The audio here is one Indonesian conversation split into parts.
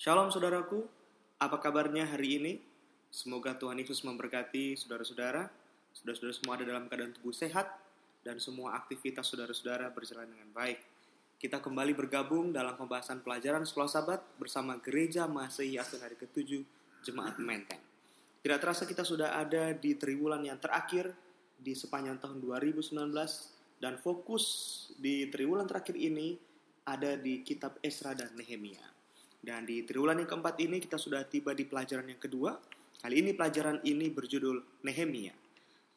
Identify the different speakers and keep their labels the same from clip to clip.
Speaker 1: Shalom saudaraku, apa kabarnya hari ini? Semoga Tuhan Yesus memberkati saudara-saudara, saudara-saudara semua ada dalam keadaan tubuh sehat, dan semua aktivitas saudara-saudara berjalan dengan baik. Kita kembali bergabung dalam pembahasan pelajaran sekolah sabat bersama Gereja Masehi Asun hari ke-7 Jemaat Menteng. Tidak terasa kita sudah ada di triwulan yang terakhir di sepanjang tahun 2019 dan fokus di triwulan terakhir ini ada di kitab Esra dan Nehemia. Dan di triwulan yang keempat ini kita sudah tiba di pelajaran yang kedua. Kali ini pelajaran ini berjudul Nehemia.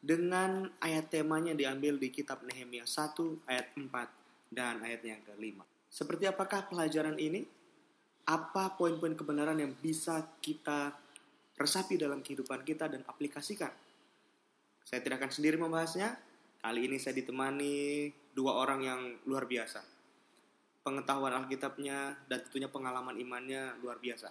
Speaker 1: Dengan ayat temanya diambil di kitab Nehemia 1 ayat 4 dan ayat yang kelima. Seperti apakah pelajaran ini? Apa poin-poin kebenaran yang bisa kita resapi dalam kehidupan kita dan aplikasikan? Saya tidak akan sendiri membahasnya. Kali ini saya ditemani dua orang yang luar biasa. Pengetahuan Alkitabnya dan tentunya pengalaman imannya luar biasa.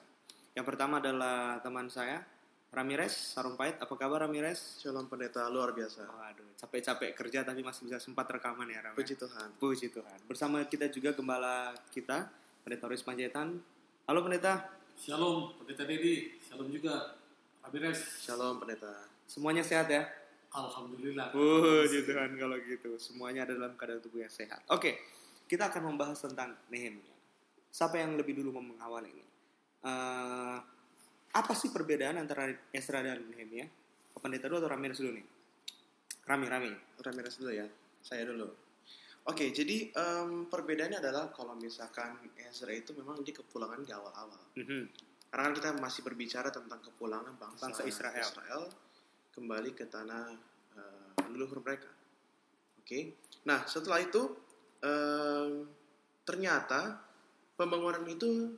Speaker 1: Yang pertama adalah teman saya, Ramirez Sarumpait. Apa kabar Ramirez?
Speaker 2: Shalom pendeta luar biasa.
Speaker 1: Waduh, capek-capek kerja tapi masih bisa sempat rekaman ya Ramirez.
Speaker 2: Puji Tuhan.
Speaker 1: Puji Tuhan. Bersama kita juga gembala kita, Pendeta Roris Panjaitan. Halo Pendeta,
Speaker 3: Shalom, Pendeta Dedi. Shalom juga, Ramirez.
Speaker 2: Shalom pendeta.
Speaker 1: semuanya sehat ya?
Speaker 3: Alhamdulillah.
Speaker 1: Puji Tuhan kalau gitu. Semuanya ada dalam keadaan tubuh yang sehat. Oke, kita akan membahas tentang Nehemia. Siapa yang lebih dulu mau mengawal ini? Eh, apa sih perbedaan antara Esra dan Nehemia? Pendeta dulu atau Ramirez dulu nih? Rami, Rami.
Speaker 2: Ramirez dulu ya. Saya dulu. Oke, jadi em, perbedaannya adalah kalau misalkan Ezra itu memang di kepulangan di awal-awal.
Speaker 1: Mhm.
Speaker 2: Karena kan kita masih berbicara tentang kepulangan bangsa,
Speaker 1: Bangsa Israel.
Speaker 2: kembali ke tanah eh, leluhur mereka. Oke. Nah, setelah itu ternyata pembangunan itu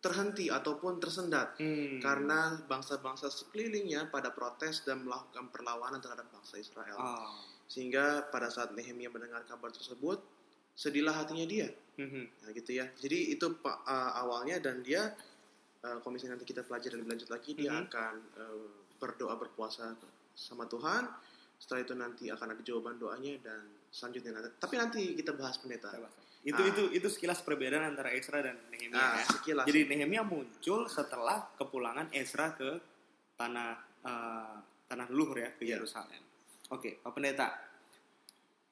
Speaker 2: terhenti ataupun tersendat
Speaker 1: Hmm.
Speaker 2: karena bangsa-bangsa sekelilingnya pada protes dan melakukan perlawanan terhadap bangsa Israel.
Speaker 1: Oh.
Speaker 2: Sehingga pada saat Nehemia mendengar kabar tersebut, sedihlah hatinya dia.
Speaker 1: Mhm.
Speaker 2: Nah, gitu ya. Jadi itu uh, awalnya dan dia uh, kalau misalnya nanti kita pelajari lebih lanjut lagi, dia
Speaker 1: Mhm.
Speaker 2: akan uh, berdoa berpuasa sama Tuhan. Setelah itu nanti akan ada jawaban doanya dan selanjutnya nanti. Tapi nanti kita bahas pendeta.
Speaker 1: Itu
Speaker 2: Ah.
Speaker 1: itu itu sekilas perbedaan antara Esra dan Nehemia
Speaker 2: Nah,
Speaker 1: ya.
Speaker 2: sekilas.
Speaker 1: Jadi Nehemia muncul setelah kepulangan Esra ke tanah eh, tanah leluhur ya ke
Speaker 2: Iya.
Speaker 1: Yerusalem. Oke, Pak Pendeta.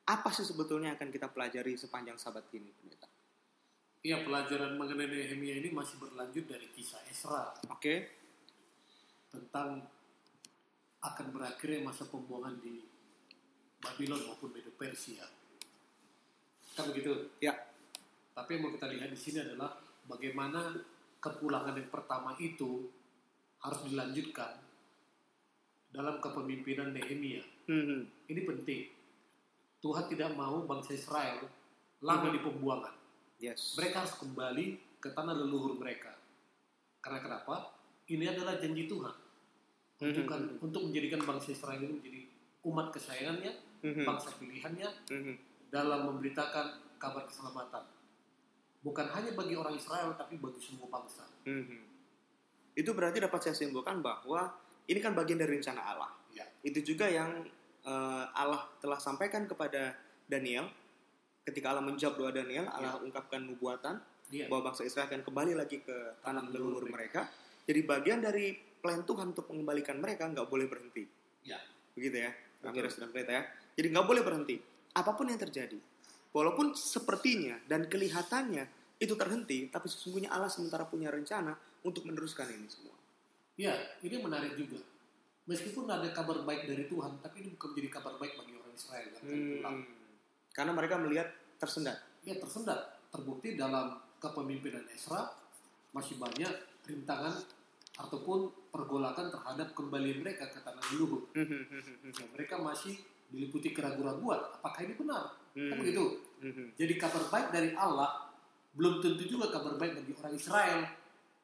Speaker 1: Apa sih sebetulnya yang akan kita pelajari sepanjang sabat ini, Pendeta?
Speaker 3: Iya, pelajaran mengenai Nehemia ini masih berlanjut dari kisah Esra
Speaker 1: Oke.
Speaker 3: tentang akan berakhirnya masa pembuangan di Babylon maupun Medo Persia. Kan begitu.
Speaker 1: Ya.
Speaker 3: Tapi yang mau kita lihat di sini adalah bagaimana kepulangan yang pertama itu harus dilanjutkan dalam kepemimpinan Nehemia.
Speaker 1: Mhm.
Speaker 3: Ini penting. Tuhan tidak mau bangsa Israel lama di pembuangan.
Speaker 1: Yes.
Speaker 3: Mereka harus kembali ke tanah leluhur mereka. Karena kenapa? Ini adalah janji Tuhan. Untuk,
Speaker 1: Mhm.
Speaker 3: untuk menjadikan bangsa Israel ini menjadi umat kesayangannya,
Speaker 1: Mhm.
Speaker 3: bangsa pilihannya
Speaker 1: Mhm.
Speaker 3: dalam memberitakan kabar keselamatan. Bukan hanya bagi orang Israel, tapi bagi semua bangsa.
Speaker 1: Mhm. Itu berarti dapat saya simpulkan bahwa ini kan bagian dari rencana Allah.
Speaker 3: Ya.
Speaker 1: Itu juga yang eh, Allah telah sampaikan kepada Daniel ketika Allah menjawab doa Daniel, Allah ungkapkan nubuatan
Speaker 3: Iya.
Speaker 1: bahwa bangsa Israel akan kembali lagi ke tanah leluhur mereka. Jadi bagian dari plan Tuhan untuk mengembalikan mereka nggak boleh berhenti.
Speaker 3: Ya.
Speaker 1: Begitu ya, Ramirez dan Pendeta ya. Jadi nggak boleh berhenti. Apa pun yang terjadi, walaupun sepertinya dan kelihatannya itu terhenti, tapi sesungguhnya Allah sementara punya rencana untuk meneruskan ini semua.
Speaker 3: Ya, ini menarik juga. Meskipun ada kabar baik dari Tuhan, tapi ini bukan menjadi kabar baik bagi orang Israel akan pulang.
Speaker 1: Hmm. Karena mereka melihat tersendat.
Speaker 3: Ya tersendat. Terbukti dalam kepemimpinan Esra masih banyak rintangan ataupun pergolakan terhadap kembali mereka ke tanah leluhur. Ya, mereka masih diliputi keraguan-raguan. Apakah ini benar? Kan begitu. Jadi kabar baik dari Allah belum tentu juga kabar baik bagi orang Israel.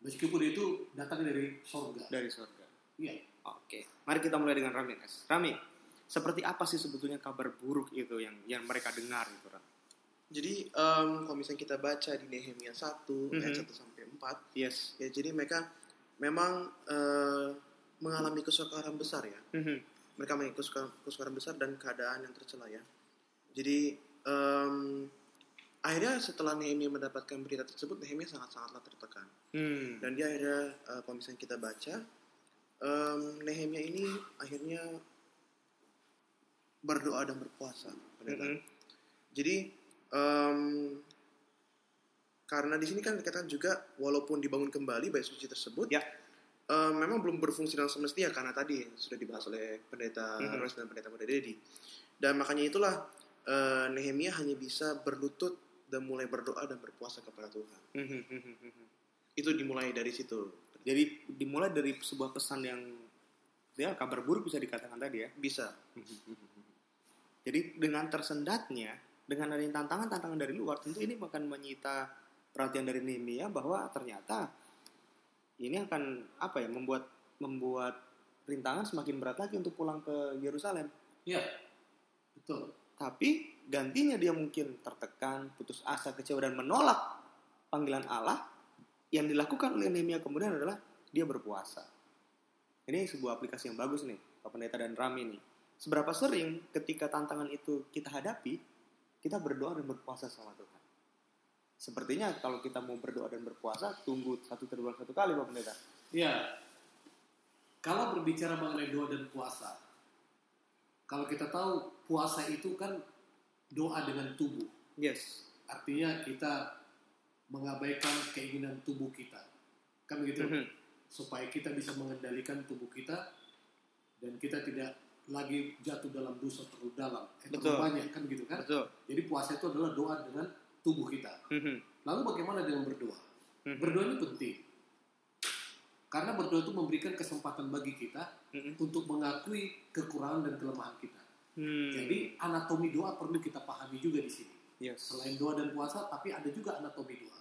Speaker 3: Meskipun itu datang dari sorga.
Speaker 1: Dari surga.
Speaker 3: Iya.
Speaker 1: Oke, mari kita mulai dengan Ramirez. Rami, seperti apa sih sebetulnya kabar buruk itu yang yang mereka dengar itu, Ram?
Speaker 2: Jadi em, kalau misalnya kita baca di Nehemia 1 ayat
Speaker 1: Mhm.
Speaker 2: 1 sampai 4
Speaker 1: Yes.
Speaker 2: ya jadi mereka memang eh, mengalami kesukaran besar ya. Mereka mengalami kesukaran, besar dan keadaan yang tercela ya. Jadi em, akhirnya setelah Nehemia mendapatkan berita tersebut Nehemia sangat-sangatlah tertekan
Speaker 1: Hmm.
Speaker 2: dan dia akhirnya eh, kalau misalnya kita baca em, Nehemia ini akhirnya berdoa dan berpuasa pendeta.
Speaker 1: Mm-mm.
Speaker 2: jadi em, karena di sini kan dikatakan juga walaupun dibangun kembali bait suci tersebut
Speaker 1: Ya.
Speaker 2: Em, memang belum berfungsi dengan semestinya karena tadi sudah dibahas oleh pendeta
Speaker 1: Mhm.
Speaker 2: Ros dan pendeta Muda Dedi dan makanya itulah eh, Nehemia hanya bisa berlutut dan mulai berdoa dan berpuasa kepada Tuhan
Speaker 1: Hmm.
Speaker 2: itu dimulai dari situ
Speaker 1: Jadi dimulai dari sebuah pesan yang ya kabar buruk bisa dikatakan tadi ya.
Speaker 2: bisa
Speaker 1: Jadi dengan tersendatnya, dengan adanya tantangan-tantangan dari luar, tentu ini akan menyita perhatian dari Nehemia bahwa ternyata ini akan apa ya membuat membuat rintangan semakin berat lagi untuk pulang ke Yerusalem.
Speaker 3: Ya, betul.
Speaker 1: Tapi gantinya dia mungkin tertekan, putus asa, kecewa dan menolak panggilan Allah. Yang dilakukan oleh Nehemia kemudian adalah dia berpuasa. Ini sebuah aplikasi yang bagus nih, Pak Pendeta dan Rami nih. Seberapa sering ketika tantangan itu kita hadapi, kita berdoa dan berpuasa sama Tuhan. Sepertinya kalau kita mau berdoa dan berpuasa, tunggu satu tribulan satu kali Pak Pendeta.
Speaker 3: Ya, kalau berbicara mengenai doa dan puasa, kalau kita tahu puasa itu kan doa dengan tubuh.
Speaker 1: Yes.
Speaker 3: Artinya kita mengabaikan keinginan tubuh kita. Kan begitu?
Speaker 1: Mhm.
Speaker 3: Supaya kita bisa mengendalikan tubuh kita dan kita tidak lagi jatuh dalam dosa terlalu dalam. Eh, terlalu banyak kan gitu kan?
Speaker 1: Betul.
Speaker 3: Jadi puasa itu adalah doa dengan tubuh kita.
Speaker 1: Mhm.
Speaker 3: Lalu bagaimana dengan berdoa?
Speaker 1: Mhm.
Speaker 3: Berdoa ini penting. Karena berdoa itu memberikan kesempatan bagi kita
Speaker 1: Mhm.
Speaker 3: untuk mengakui kekurangan dan kelemahan kita.
Speaker 1: Hmm.
Speaker 3: Jadi anatomi doa perlu kita pahami juga di sini.
Speaker 1: yes.
Speaker 3: Selain doa dan puasa, tapi ada juga anatomi doa.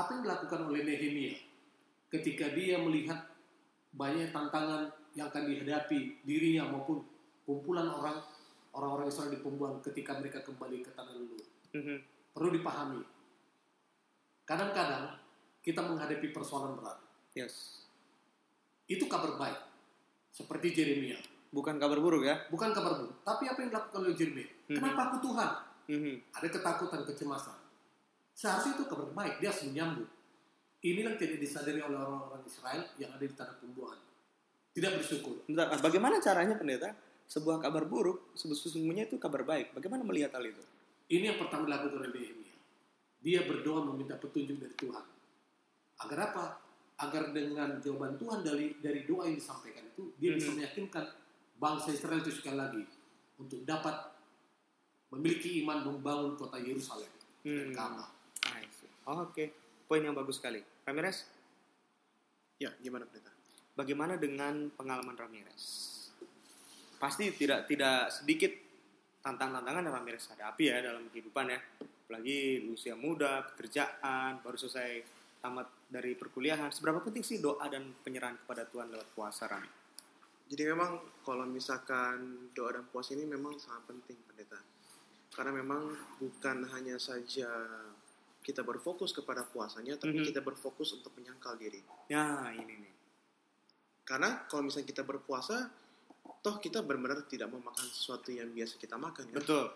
Speaker 3: Apa yang dilakukan oleh Nehemia ketika dia melihat banyak tantangan yang akan dihadapi dirinya maupun kumpulan orang orang-orang Israel di pembuangan ketika mereka kembali ke tanah leluhur.
Speaker 1: Mhm.
Speaker 3: Perlu dipahami. Kadang-kadang kita menghadapi persoalan berat.
Speaker 1: Yes.
Speaker 3: Itu kabar baik. Seperti Jeremia.
Speaker 1: Bukan kabar buruk ya.
Speaker 3: Bukan kabar buruk. Tapi apa yang dilakukan oleh Jeremia?
Speaker 1: Mhm.
Speaker 3: Kenapa aku Tuhan?
Speaker 1: Mhm.
Speaker 3: Ada ketakutan, kecemasan. Seharusnya itu kabar baik. Dia harus menyambut. Ini yang tidak disadari oleh orang-orang Israel yang ada di tanah pembuangan. Tidak bersyukur.
Speaker 1: Bentar, ah, bagaimana caranya pendeta? Sebuah kabar buruk, sesungguhnya itu kabar baik. Bagaimana melihat hal itu?
Speaker 3: Ini yang pertama dilakukan oleh Nehemia. Dia berdoa meminta petunjuk dari Tuhan. Agar apa? Agar dengan jawaban Tuhan dari dari doa yang disampaikan itu, dia bisa
Speaker 1: Mhm.
Speaker 3: meyakinkan bangsa Israel itu sekali lagi untuk dapat memiliki iman membangun kota Yerusalem dan
Speaker 1: Hmm. I see. Oh, Oke, poin yang bagus sekali. Ramirez,
Speaker 2: ya gimana pendeta
Speaker 1: bagaimana dengan pengalaman Ramirez? Pasti tidak tidak sedikit tantang-tantangan yang Ramirez hadapi ya dalam kehidupan ya. Apalagi usia muda, pekerjaan, baru selesai tamat dari perkuliahan. Seberapa penting sih doa dan penyerahan kepada Tuhan lewat puasa, Rami?
Speaker 2: Jadi memang kalau misalkan doa dan puasa ini memang sangat penting pendeta. Karena memang bukan hanya saja kita berfokus kepada puasanya, tapi
Speaker 1: Mhm.
Speaker 2: kita berfokus untuk menyangkal diri.
Speaker 1: Ya, ini nih.
Speaker 2: Karena kalau misalnya kita berpuasa, toh kita benar-benar tidak mau makan sesuatu yang biasa kita makan. Kan?
Speaker 1: Betul.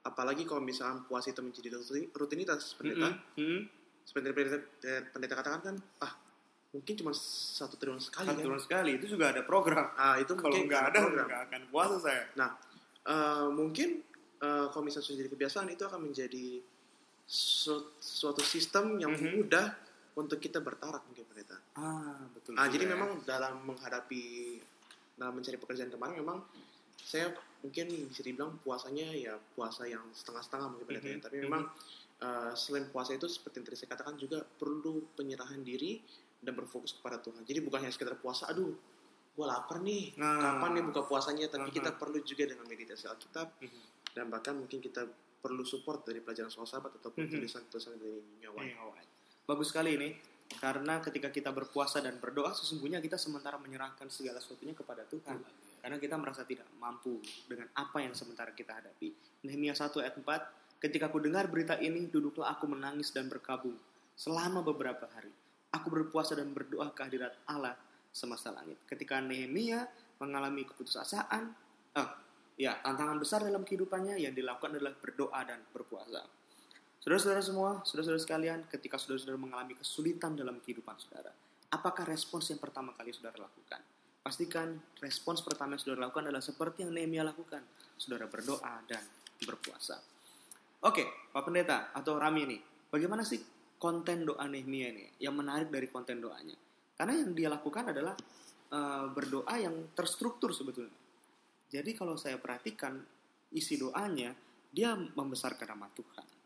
Speaker 2: Apalagi kalau misalnya puasa itu menjadi rutin- rutinitas pendeta.
Speaker 1: Mhm. Mhm.
Speaker 2: Seperti pendeta, pendeta katakan kan, ah mungkin cuma satu tribulan sekali
Speaker 1: Satu
Speaker 2: kan.
Speaker 1: bulan sekali itu juga ada program.
Speaker 2: Ah itu
Speaker 1: Kalau
Speaker 2: mungkin
Speaker 1: nggak ada
Speaker 2: program.
Speaker 1: nggak akan puasa saya.
Speaker 2: Eh, mungkin eh, kalau misalnya sudah jadi kebiasaan itu akan menjadi su- suatu sistem yang
Speaker 1: Mhm.
Speaker 2: mudah untuk kita bertarak mungkin pendeta.
Speaker 1: Ah betul.
Speaker 2: Ah jadi
Speaker 1: ya.
Speaker 2: memang dalam menghadapi dalam mencari pekerjaan kemarin memang saya mungkin bisa dibilang puasanya ya puasa yang setengah-setengah mungkin pendeta ya.
Speaker 1: Mhm.
Speaker 2: tapi memang eh, selain puasa itu seperti yang tadi saya katakan juga perlu penyerahan diri dan berfokus kepada Tuhan. Jadi bukan hanya sekedar puasa, aduh, gue lapar nih,
Speaker 1: Nah.
Speaker 2: kapan nih buka puasanya? Tapi
Speaker 1: Aha.
Speaker 2: kita perlu juga dengan meditasi Alkitab
Speaker 1: Mhm.
Speaker 2: dan bahkan mungkin kita perlu support dari pelajaran soal sahabat ataupun
Speaker 1: Mhm.
Speaker 2: tulisan-tulisan dari nyawa.
Speaker 1: Bagus sekali ini. Karena ketika kita berpuasa dan berdoa, sesungguhnya kita sementara menyerahkan segala sesuatunya kepada Tuhan. Karena kita merasa tidak mampu dengan apa yang sementara kita hadapi. Nehemia 1 ayat 4, ketika aku dengar berita ini, duduklah aku menangis dan berkabung selama beberapa hari. Aku berpuasa dan berdoa ke hadirat Allah semesta langit. Ketika Nehemia mengalami keputusasaan, eh, ya tantangan besar dalam kehidupannya yang dilakukan adalah berdoa dan berpuasa. Saudara-saudara semua, saudara-saudara sekalian, ketika saudara-saudara mengalami kesulitan dalam kehidupan saudara, apakah respons yang pertama kali saudara lakukan? Pastikan respons pertama yang saudara lakukan adalah seperti yang Nehemia lakukan. Saudara berdoa dan berpuasa. Oke, Pak Pendeta atau Rami ini, bagaimana sih konten doa Nehemia ini yang menarik dari konten doanya? Karena yang dia lakukan adalah uh, berdoa yang terstruktur sebetulnya. Jadi kalau saya perhatikan isi doanya, dia membesarkan nama Tuhan.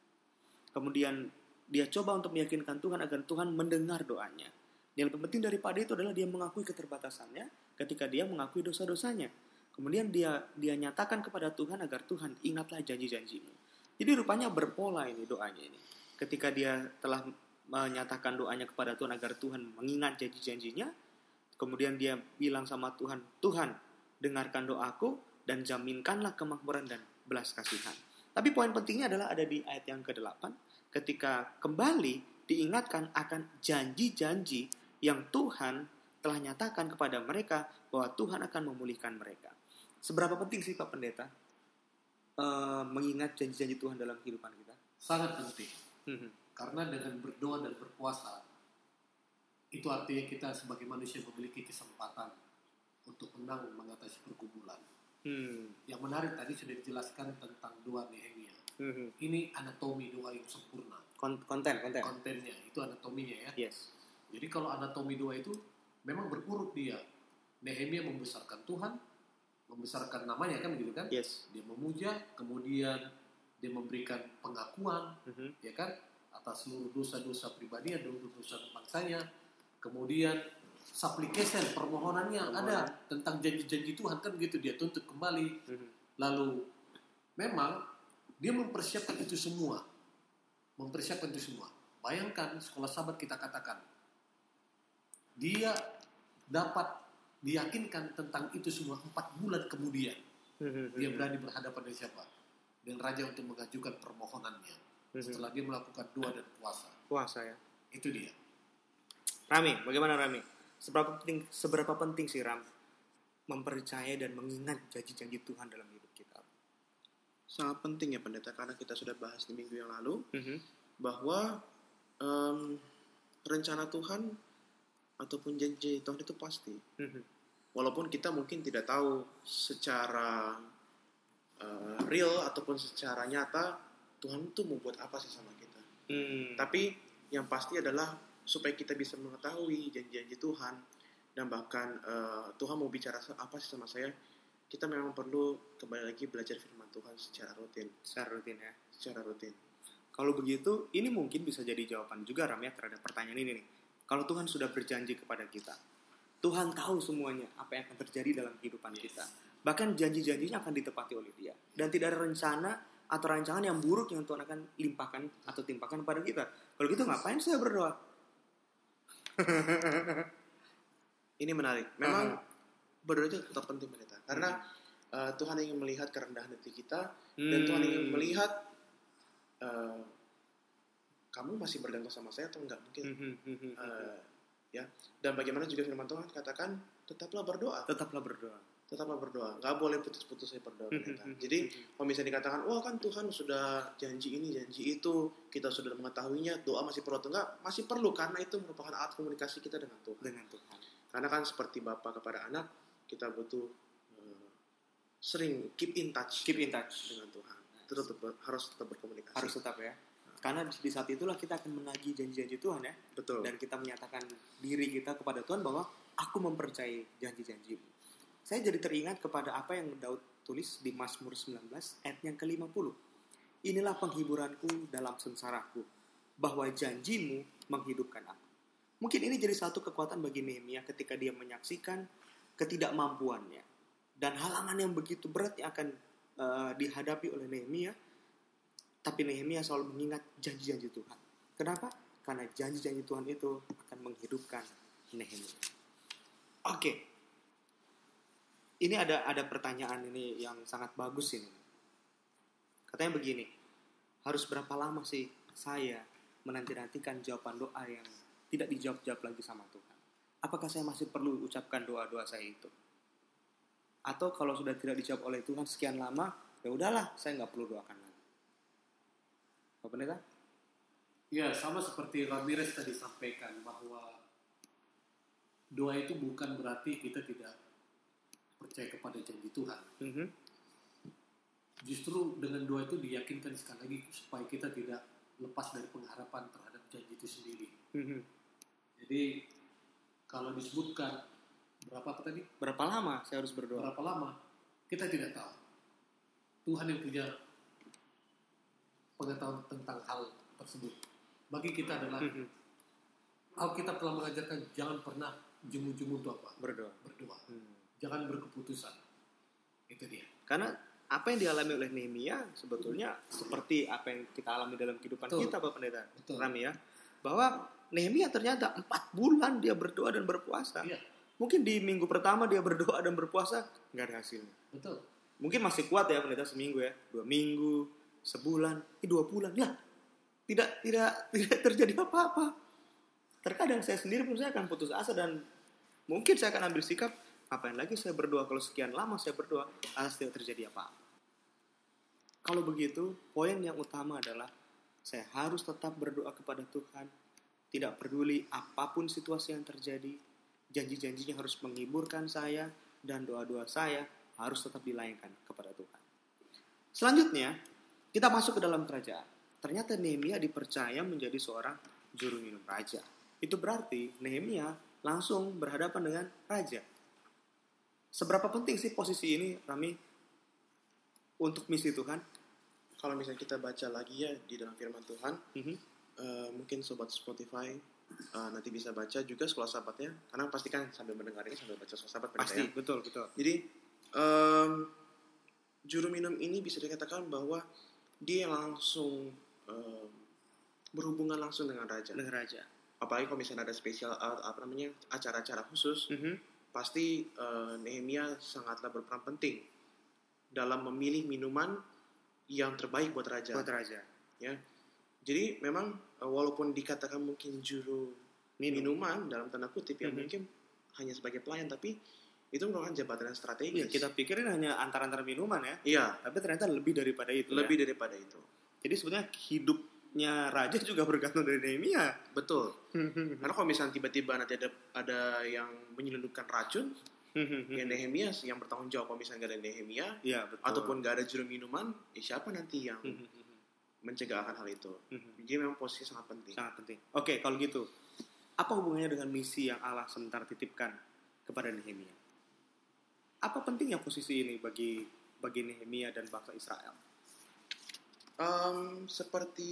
Speaker 1: Kemudian dia coba untuk meyakinkan Tuhan agar Tuhan mendengar doanya. Yang lebih penting daripada itu adalah dia mengakui keterbatasannya ketika dia mengakui dosa-dosanya. Kemudian dia dia nyatakan kepada Tuhan agar Tuhan ingatlah janji-janjimu. Jadi rupanya berpola ini doanya ini. Ketika dia telah menyatakan doanya kepada Tuhan agar Tuhan mengingat janji-janjinya, kemudian dia bilang sama Tuhan, Tuhan dengarkan doaku dan jaminkanlah kemakmuran dan belas kasihan. Tapi poin pentingnya adalah ada di ayat yang ke-8 ketika kembali diingatkan akan janji-janji yang Tuhan telah nyatakan kepada mereka bahwa Tuhan akan memulihkan mereka. Seberapa penting sih Pak Pendeta uh, mengingat janji-janji Tuhan dalam kehidupan kita?
Speaker 3: Sangat penting. Hmm. Karena dengan berdoa dan berpuasa itu artinya kita sebagai manusia memiliki kesempatan untuk menang mengatasi pergumulan. Hmm. Yang menarik tadi sudah dijelaskan tentang doa Nehemia. Hmm. Ini anatomi doa yang sempurna.
Speaker 1: konten, konten.
Speaker 3: Kontennya itu anatominya ya.
Speaker 1: Yes.
Speaker 3: Jadi kalau anatomi doa itu memang berurut dia. Nehemia membesarkan Tuhan, membesarkan namanya kan gitu kan?
Speaker 1: Yes.
Speaker 3: Dia memuja, kemudian dia memberikan pengakuan, mm-hmm. ya kan, atas seluruh dosa-dosa pribadi dan dosa bangsanya. Kemudian supplication permohonannya Permohonan. ada tentang janji-janji Tuhan kan gitu dia tuntut kembali. Mm-hmm. Lalu memang dia mempersiapkan itu semua, mempersiapkan itu semua. Bayangkan sekolah sahabat kita katakan, dia dapat diyakinkan tentang itu semua empat bulan kemudian hmm. dia berani berhadapan dengan siapa dengan raja untuk mengajukan permohonannya hmm. setelah dia melakukan doa dan puasa
Speaker 1: puasa ya
Speaker 3: itu dia
Speaker 1: Rami bagaimana Rami seberapa penting seberapa penting sih Ram mempercayai dan mengingat janji-janji Tuhan dalam hidup kita
Speaker 2: sangat penting ya pendeta karena kita sudah bahas di minggu yang lalu mm-hmm. bahwa um, rencana Tuhan ataupun janji Tuhan itu pasti mm-hmm walaupun kita mungkin tidak tahu secara uh, real ataupun secara nyata Tuhan itu mau buat apa sih sama kita. Hmm. Tapi yang pasti adalah supaya kita bisa mengetahui janji-janji Tuhan dan bahkan uh, Tuhan mau bicara apa sih sama saya, kita memang perlu kembali lagi belajar firman Tuhan secara rutin.
Speaker 1: Secara rutin ya.
Speaker 2: Secara rutin.
Speaker 1: Kalau begitu, ini mungkin bisa jadi jawaban juga Ram ya terhadap pertanyaan ini nih. Kalau Tuhan sudah berjanji kepada kita, Tuhan tahu semuanya apa yang akan terjadi dalam kehidupan kita. Bahkan janji-janjinya akan ditepati oleh dia. Dan tidak ada rencana atau rancangan yang buruk yang Tuhan akan limpahkan atau timpakan pada kita. Kalau gitu ngapain saya berdoa?
Speaker 2: Ini menarik. Memang uh berdoa itu tetap penting kita. Karena hmm. uh, Tuhan ingin melihat kerendahan hati kita hmm. dan Tuhan ingin melihat uh, kamu masih bergantung sama saya atau enggak mungkin. Hmm. Uh, ya dan bagaimana juga firman Tuhan katakan tetaplah berdoa
Speaker 1: tetaplah berdoa
Speaker 2: tetaplah berdoa. Nggak boleh putus-putus saya berdoa jadi kalau misalnya dikatakan wah kan Tuhan sudah janji ini janji itu kita sudah mengetahuinya doa masih perlu atau enggak masih perlu karena itu merupakan alat komunikasi kita dengan Tuhan.
Speaker 1: Dengan Tuhan.
Speaker 2: Karena kan seperti bapak kepada anak kita butuh uh, sering keep in touch
Speaker 1: keep in touch.
Speaker 2: dengan Tuhan. Tetap, tetap harus tetap berkomunikasi.
Speaker 1: Harus tetap ya. Karena di saat itulah kita akan menagih janji-janji Tuhan ya.
Speaker 2: Betul.
Speaker 1: Dan kita menyatakan diri kita kepada Tuhan bahwa aku mempercayai janji-janjimu. Saya jadi teringat kepada apa yang Daud tulis di Mazmur 19 ayat yang ke-50. Inilah penghiburanku dalam sengsaraku, bahwa janjimu menghidupkan aku. Mungkin ini jadi satu kekuatan bagi Nehemia ketika dia menyaksikan ketidakmampuannya dan halangan yang begitu berat yang akan uh, dihadapi oleh Nehemia tapi Nehemia selalu mengingat janji-janji Tuhan. Kenapa? Karena janji-janji Tuhan itu akan menghidupkan Nehemia. Oke. Ini ada ada pertanyaan ini yang sangat bagus ini. Katanya begini. Harus berapa lama sih saya menanti-nantikan jawaban doa yang tidak dijawab-jawab lagi sama Tuhan? Apakah saya masih perlu ucapkan doa-doa saya itu? Atau kalau sudah tidak dijawab oleh Tuhan sekian lama, ya udahlah, saya nggak perlu doakan lagi. Pak Pendeta?
Speaker 3: Ya, sama seperti Ramirez tadi sampaikan bahwa doa itu bukan berarti kita tidak percaya kepada janji Tuhan. Mm -hmm. Justru dengan doa itu diyakinkan sekali lagi supaya kita tidak lepas dari pengharapan terhadap janji itu sendiri. Mm -hmm. Jadi kalau disebutkan berapa apa tadi?
Speaker 1: Berapa lama saya harus berdoa?
Speaker 3: Berapa lama? Kita tidak tahu. Tuhan yang punya pengetahuan tentang hal tersebut bagi kita adalah mm-hmm. Alkitab telah mengajarkan jangan pernah jemu-jemu itu apa?
Speaker 1: Berdoa.
Speaker 3: Berdoa. Hmm. Jangan berkeputusan. Itu dia.
Speaker 1: Karena apa yang dialami oleh Nehemia sebetulnya seperti apa yang kita alami dalam kehidupan Betul. kita, Pak Pendeta. Betul. Rami ya. Bahwa Nehemia ternyata empat bulan dia berdoa dan berpuasa. Iya. Mungkin di minggu pertama dia berdoa dan berpuasa nggak ada hasilnya.
Speaker 3: Betul.
Speaker 1: Mungkin masih kuat ya pendeta seminggu ya, dua minggu, sebulan, eh, dua bulan. Ya, tidak tidak tidak terjadi apa-apa. Terkadang saya sendiri pun saya akan putus asa dan mungkin saya akan ambil sikap apa yang lagi saya berdoa kalau sekian lama saya berdoa alas tidak terjadi apa-apa. Kalau begitu, poin yang utama adalah saya harus tetap berdoa kepada Tuhan, tidak peduli apa pun situasi yang terjadi, janji-janjinya harus menghiburkan saya dan doa-doa saya harus tetap dilayangkan kepada Tuhan. Selanjutnya, kita masuk ke dalam kerajaan ternyata Nehemia dipercaya menjadi seorang juru minum raja. Itu berarti Nehemia langsung berhadapan dengan raja. Seberapa penting sih posisi ini, Rami, untuk misi Tuhan?
Speaker 2: Kalau misalnya kita baca lagi ya di dalam firman Tuhan, mm -hmm. uh, mungkin sobat Spotify uh, nanti bisa baca juga sekolah sahabatnya, karena pasti kan sambil mendengar ini sambil baca sekolah sahabat.
Speaker 1: Pasti, ya. betul, betul.
Speaker 2: Jadi um, juru minum ini bisa dikatakan bahwa dia langsung uh, berhubungan langsung dengan raja.
Speaker 1: Dengan raja.
Speaker 2: Apalagi kalau misalnya ada spesial uh, apa namanya acara-acara khusus, mm -hmm. Pasti uh, Nehemia sangatlah berperan penting dalam memilih minuman yang terbaik buat raja.
Speaker 1: Buat raja.
Speaker 2: Ya. Jadi memang uh, walaupun dikatakan mungkin juru Minum. minuman dalam tanda kutip ya mm -hmm. mungkin hanya sebagai pelayan tapi itu merupakan jabatan yang strategis.
Speaker 1: Ya, kita pikirin hanya antar-antar minuman ya.
Speaker 2: Iya.
Speaker 1: Tapi ternyata lebih daripada itu.
Speaker 2: Lebih
Speaker 1: ya?
Speaker 2: daripada itu.
Speaker 1: Jadi sebenarnya hidupnya raja juga bergantung dari Nehemia.
Speaker 2: Betul. Karena kalau misalnya tiba-tiba nanti ada ada yang menyelundupkan racun, ya Nehemia yang bertanggung jawab kalau misalnya gak ada Nehemia,
Speaker 1: ya, betul.
Speaker 2: ataupun gak ada juru minuman, ya siapa nanti yang mencegah akan hal itu? Jadi memang posisi sangat penting.
Speaker 1: Sangat penting. Oke, kalau gitu, apa hubungannya dengan misi yang Allah sementara titipkan kepada Nehemia? Apa pentingnya posisi ini bagi bagi Nehemia dan bangsa Israel?
Speaker 2: Um, seperti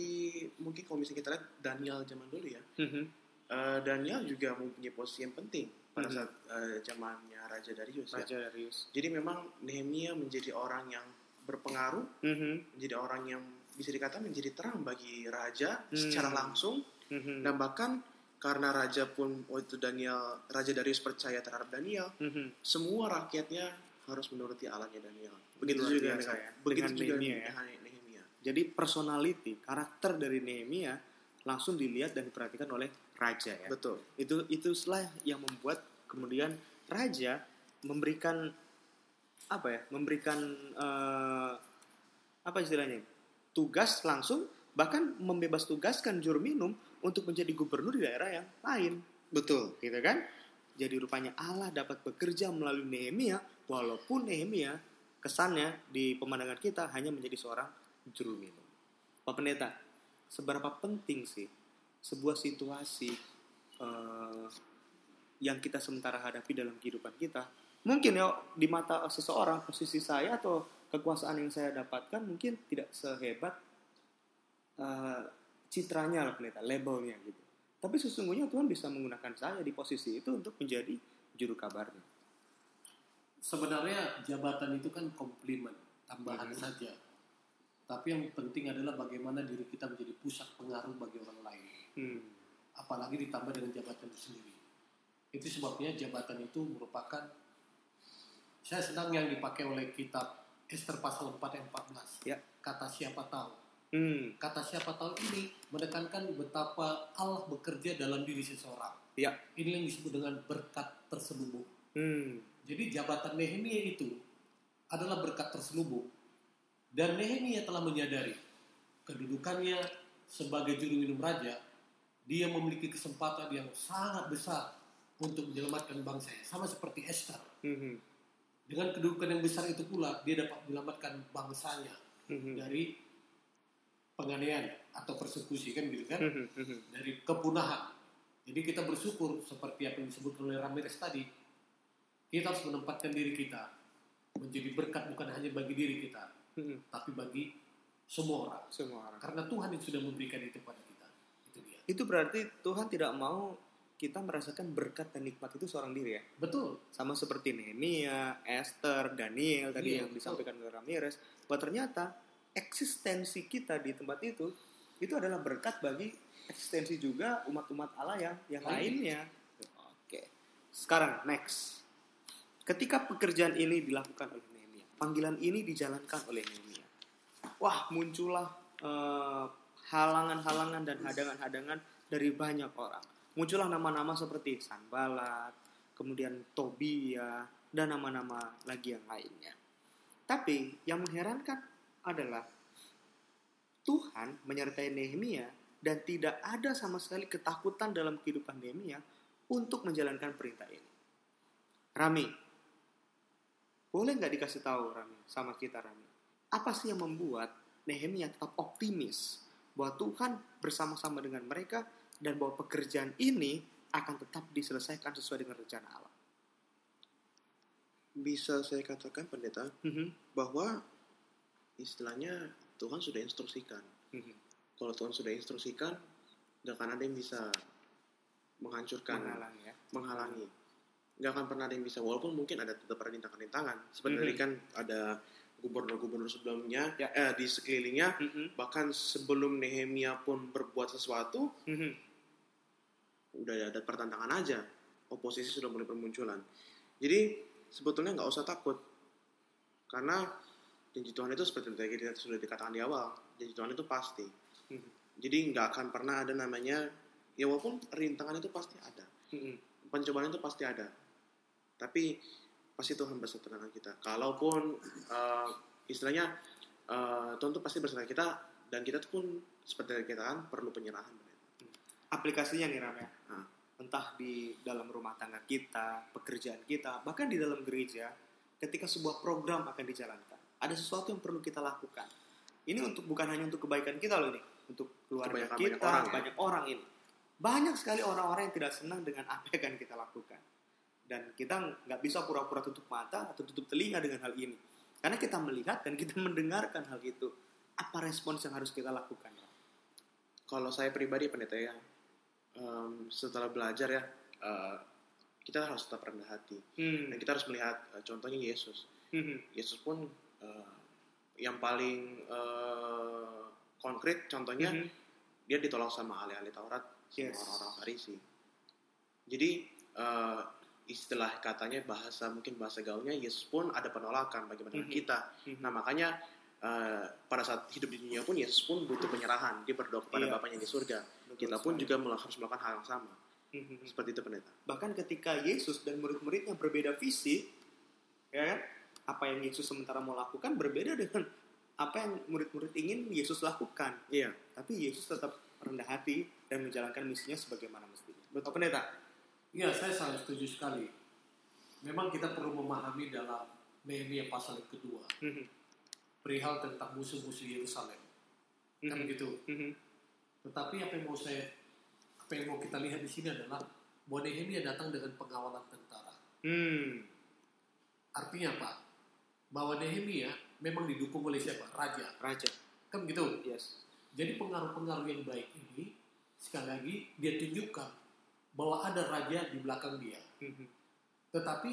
Speaker 2: mungkin kalau misalnya kita lihat Daniel zaman dulu ya, mm-hmm. uh, Daniel juga mempunyai posisi yang penting pada mm-hmm. saat uh, zamannya Raja Darius.
Speaker 1: Ya. Raja ya. Darius.
Speaker 2: Jadi memang Nehemia menjadi orang yang berpengaruh, mm-hmm. menjadi orang yang bisa dikatakan menjadi terang bagi raja mm-hmm. secara langsung, mm-hmm. dan bahkan karena raja pun waktu Daniel Raja Darius percaya terhadap Daniel, mm-hmm. semua rakyatnya harus menuruti Allahnya Daniel. Begitu juga dengan, ya. begitu juga dengan ya.
Speaker 1: Jadi personality, karakter dari Nehemia langsung dilihat dan diperhatikan oleh raja ya.
Speaker 2: Betul.
Speaker 1: Itu itulah yang membuat kemudian raja memberikan apa ya? Memberikan uh, apa istilahnya? Tugas langsung bahkan membebas tugaskan juru minum untuk menjadi gubernur di daerah yang lain.
Speaker 2: Betul,
Speaker 1: gitu kan? Jadi rupanya Allah dapat bekerja melalui Nehemia walaupun Nehemia kesannya di pemandangan kita hanya menjadi seorang juru minum. Pak Pendeta, seberapa penting sih sebuah situasi uh, yang kita sementara hadapi dalam kehidupan kita? Mungkin ya di mata seseorang posisi saya atau kekuasaan yang saya dapatkan mungkin tidak sehebat uh, citranya lah pendeta, labelnya gitu. Tapi sesungguhnya Tuhan bisa menggunakan saya di posisi itu untuk menjadi juru kabarnya.
Speaker 3: Sebenarnya jabatan itu kan komplimen, tambahan hmm. saja tapi yang penting adalah bagaimana diri kita menjadi pusat pengaruh bagi orang lain. Hmm. Apalagi ditambah dengan jabatan itu sendiri. Itu sebabnya jabatan itu merupakan saya senang yang dipakai oleh kitab Esther pasal 4 ayat 14. Ya. Kata siapa tahu. Hmm. Kata siapa tahu ini menekankan betapa Allah bekerja dalam diri seseorang.
Speaker 1: Ya.
Speaker 3: Ini yang disebut dengan berkat terselubung. Hmm. Jadi jabatan Nehemia itu adalah berkat terselubung dan Nehemia telah menyadari kedudukannya sebagai juru minum raja, dia memiliki kesempatan yang sangat besar untuk menyelamatkan bangsanya. Sama seperti Esther.
Speaker 1: Mhm.
Speaker 3: Dengan kedudukan yang besar itu pula, dia dapat menyelamatkan bangsanya
Speaker 1: Mhm.
Speaker 3: dari penganiayaan atau persekusi kan gitu kan,
Speaker 1: Mhm. Mhm.
Speaker 3: dari kepunahan. Jadi kita bersyukur seperti apa yang disebut oleh Ramirez tadi. Kita harus menempatkan diri kita menjadi berkat bukan hanya bagi diri kita, Tapi bagi semua orang.
Speaker 1: Semua orang.
Speaker 3: Karena Tuhan yang sudah memberikan itu pada kita. Itu dia.
Speaker 1: Itu berarti Tuhan tidak mau kita merasakan berkat dan nikmat itu seorang diri ya.
Speaker 3: Betul.
Speaker 1: Sama seperti Nehemia, Esther, Daniel tadi
Speaker 3: Iya,
Speaker 1: yang disampaikan oleh Ramirez, bahwa ternyata eksistensi kita di tempat itu itu adalah berkat bagi eksistensi juga umat-umat Allah yang yang
Speaker 3: Lain.
Speaker 1: lainnya. Oke. Sekarang next. Ketika pekerjaan ini dilakukan oleh panggilan ini dijalankan oleh Nehemia. Wah, muncullah eh, halangan-halangan dan hadangan-hadangan dari banyak orang. Muncullah nama-nama seperti Sanbalat, kemudian Tobia, dan nama-nama lagi yang lainnya. Tapi yang mengherankan adalah Tuhan menyertai Nehemia dan tidak ada sama sekali ketakutan dalam kehidupan Nehemia untuk menjalankan perintah ini. Rami, boleh nggak dikasih tahu Rami sama kita Rami? Apa sih yang membuat Nehemia tetap optimis bahwa Tuhan bersama-sama dengan mereka dan bahwa pekerjaan ini akan tetap diselesaikan sesuai dengan rencana Allah?
Speaker 2: Bisa saya katakan pendeta
Speaker 1: Mhm,
Speaker 2: bahwa istilahnya Tuhan sudah instruksikan.
Speaker 1: mhm.
Speaker 2: Kalau Tuhan sudah instruksikan, nggak akan ada yang bisa menghancurkan,
Speaker 1: Menghalangi ya.
Speaker 2: menghalangi. Nggak akan pernah ada yang bisa, walaupun mungkin ada tetap rintangan-rintangan. Seperti
Speaker 1: Mhm.
Speaker 2: tadi kan ada gubernur-gubernur sebelumnya,
Speaker 1: Ya.
Speaker 2: eh, di sekelilingnya,
Speaker 1: Mhm,
Speaker 2: bahkan sebelum Nehemia pun berbuat sesuatu,
Speaker 1: mhm.
Speaker 2: udah ada pertentangan aja. Oposisi sudah mulai bermunculan. Jadi sebetulnya nggak usah takut, karena janji Tuhan itu seperti tadi kita sudah dikatakan di awal, janji Tuhan itu pasti.
Speaker 1: Mhm.
Speaker 2: Jadi nggak akan pernah ada namanya, ya walaupun rintangan itu pasti ada,
Speaker 1: Mhm.
Speaker 2: pencobaan itu pasti ada, tapi pasti Tuhan beserta dengan kita. Kalaupun eh, istilahnya eh, Tuhan itu pasti beserta kita dan kita tuh pun seperti kita kan perlu penyerahan.
Speaker 1: aplikasinya nih Ram ya.
Speaker 2: Nah.
Speaker 1: Entah di dalam rumah tangga kita, pekerjaan kita, bahkan di dalam gereja, ketika sebuah program akan dijalankan, ada sesuatu yang perlu kita lakukan. Ini untuk bukan hanya untuk kebaikan kita loh ini, untuk keluarga
Speaker 2: Kebanyakan
Speaker 1: kita,
Speaker 2: banyak orang, ya.
Speaker 1: banyak orang ini. Banyak sekali orang-orang yang tidak senang dengan apa yang akan kita lakukan. Dan kita nggak bisa pura-pura tutup mata atau tutup telinga dengan hal ini. Karena kita melihat dan kita mendengarkan hal itu. Apa respons yang harus kita lakukan?
Speaker 2: Kalau saya pribadi pendeta ya, em, setelah belajar ya, eh, kita harus tetap rendah hati.
Speaker 1: Hmm.
Speaker 2: Dan kita harus melihat eh, contohnya Yesus.
Speaker 1: Hmm.
Speaker 2: Yesus pun eh, yang paling eh, konkret contohnya
Speaker 1: Mhm.
Speaker 2: dia ditolak sama ahli-ahli Taurat, sama
Speaker 1: Yes.
Speaker 2: orang-orang Farisi. Jadi eh, istilah katanya bahasa mungkin bahasa gaulnya Yesus pun ada penolakan bagaimana
Speaker 1: Mhm.
Speaker 2: kita.
Speaker 1: Mhm.
Speaker 2: Nah makanya eh, pada saat hidup di dunia pun Yesus pun butuh penyerahan. Dia berdoa kepada
Speaker 1: Iya.
Speaker 2: Bapaknya di surga.
Speaker 1: Betul
Speaker 2: Kita pun
Speaker 1: sekali.
Speaker 2: juga harus melakukan hal yang sama.
Speaker 1: Mhm.
Speaker 2: Seperti itu pendeta.
Speaker 1: bahkan ketika Yesus dan murid-muridnya berbeda visi, ya kan? Apa yang Yesus sementara mau lakukan berbeda dengan apa yang murid-murid ingin Yesus lakukan.
Speaker 2: Iya.
Speaker 1: Tapi Yesus tetap rendah hati dan menjalankan misinya sebagaimana mestinya. Betul pendeta?
Speaker 3: Iya, saya sangat setuju sekali. Memang kita perlu memahami dalam Nehemia pasal yang kedua,
Speaker 1: Mhm.
Speaker 3: perihal tentang musuh-musuh Yerusalem. Kan
Speaker 1: Mhm.
Speaker 3: begitu.
Speaker 1: Mhm.
Speaker 3: Tetapi apa yang mau saya apa yang mau kita lihat di sini adalah bahwa Nehemia datang dengan pengawalan tentara.
Speaker 1: Hmm.
Speaker 3: Artinya apa? Bahwa Nehemia memang didukung oleh siapa? Raja.
Speaker 1: Raja.
Speaker 3: Kan begitu.
Speaker 1: Yes.
Speaker 3: Jadi pengaruh-pengaruh yang baik ini sekali lagi dia tunjukkan bahwa ada raja di belakang dia.
Speaker 1: Mhm.
Speaker 3: Tetapi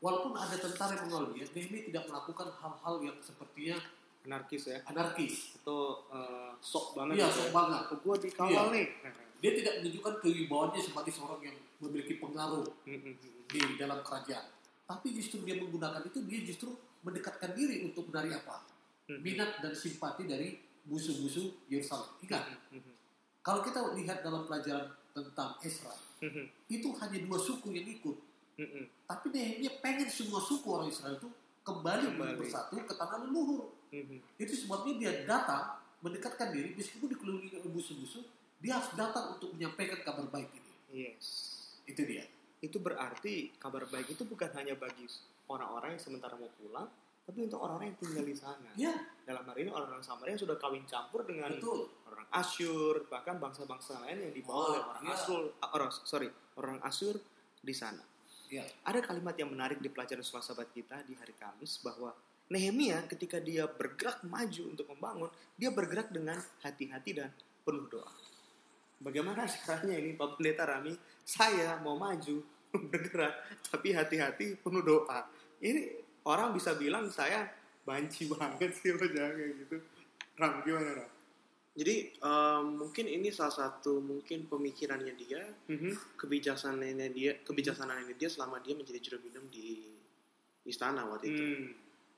Speaker 3: walaupun ada tentara yang mengawal dia, Nehemia tidak melakukan hal-hal yang sepertinya
Speaker 1: Anarkis ya.
Speaker 3: anarkis.
Speaker 1: Atau eh, sok banget.
Speaker 3: Iya,
Speaker 1: gitu
Speaker 3: sok
Speaker 1: ya.
Speaker 3: banget.
Speaker 1: Oh, gua dikawal
Speaker 3: Iya.
Speaker 1: nih.
Speaker 3: Dia tidak menunjukkan kewibawaannya sebagai seorang yang memiliki pengaruh
Speaker 1: Mhm.
Speaker 3: di dalam kerajaan. Tapi justru dia menggunakan itu, dia justru mendekatkan diri untuk menarik apa?
Speaker 1: Mhm.
Speaker 3: Minat dan simpati dari musuh-musuh Yerusalem. Ingat, kalau kita lihat dalam pelajaran tentang Esra,
Speaker 1: Mhm.
Speaker 3: itu hanya dua suku yang ikut.
Speaker 1: Mhm.
Speaker 3: Tapi Nehemia pengen semua suku orang Israel itu kembali,
Speaker 1: Kembali.
Speaker 3: bersatu ke tanah leluhur.
Speaker 1: Mhm.
Speaker 3: Itu sebabnya dia datang mendekatkan diri meskipun dikelilingi oleh musuh-musuh dia harus datang untuk menyampaikan kabar baik ini
Speaker 1: Yes.
Speaker 3: itu dia
Speaker 1: Itu berarti kabar baik itu bukan hanya bagi orang-orang yang sementara mau pulang, tapi untuk orang-orang yang tinggal di sana.
Speaker 3: ya
Speaker 1: Dalam hari ini orang-orang Samaria yang sudah kawin campur dengan
Speaker 3: betul
Speaker 1: orang Asyur, bahkan bangsa-bangsa lain yang dibawa oleh orang
Speaker 3: iya.
Speaker 1: Asyur, orang sorry, orang Asyur di sana.
Speaker 3: ya
Speaker 1: Ada kalimat yang menarik di pelajaran sahabat kita di hari Kamis bahwa Nehemia ketika dia bergerak maju untuk membangun, dia bergerak dengan hati-hati dan penuh doa. Bagaimana caranya ini Pak Pendeta Rami? Saya mau maju, bergerak, tapi hati-hati penuh doa. Ini orang bisa bilang saya banci banget sih lo jangan kayak gitu. Ram, gimana Ram?
Speaker 2: Jadi em, mungkin ini salah satu mungkin pemikirannya dia,
Speaker 1: Mhm.
Speaker 2: kebijaksanaannya dia, kebijaksanaannya dia selama dia menjadi juru minum di istana waktu itu.
Speaker 1: Hmm.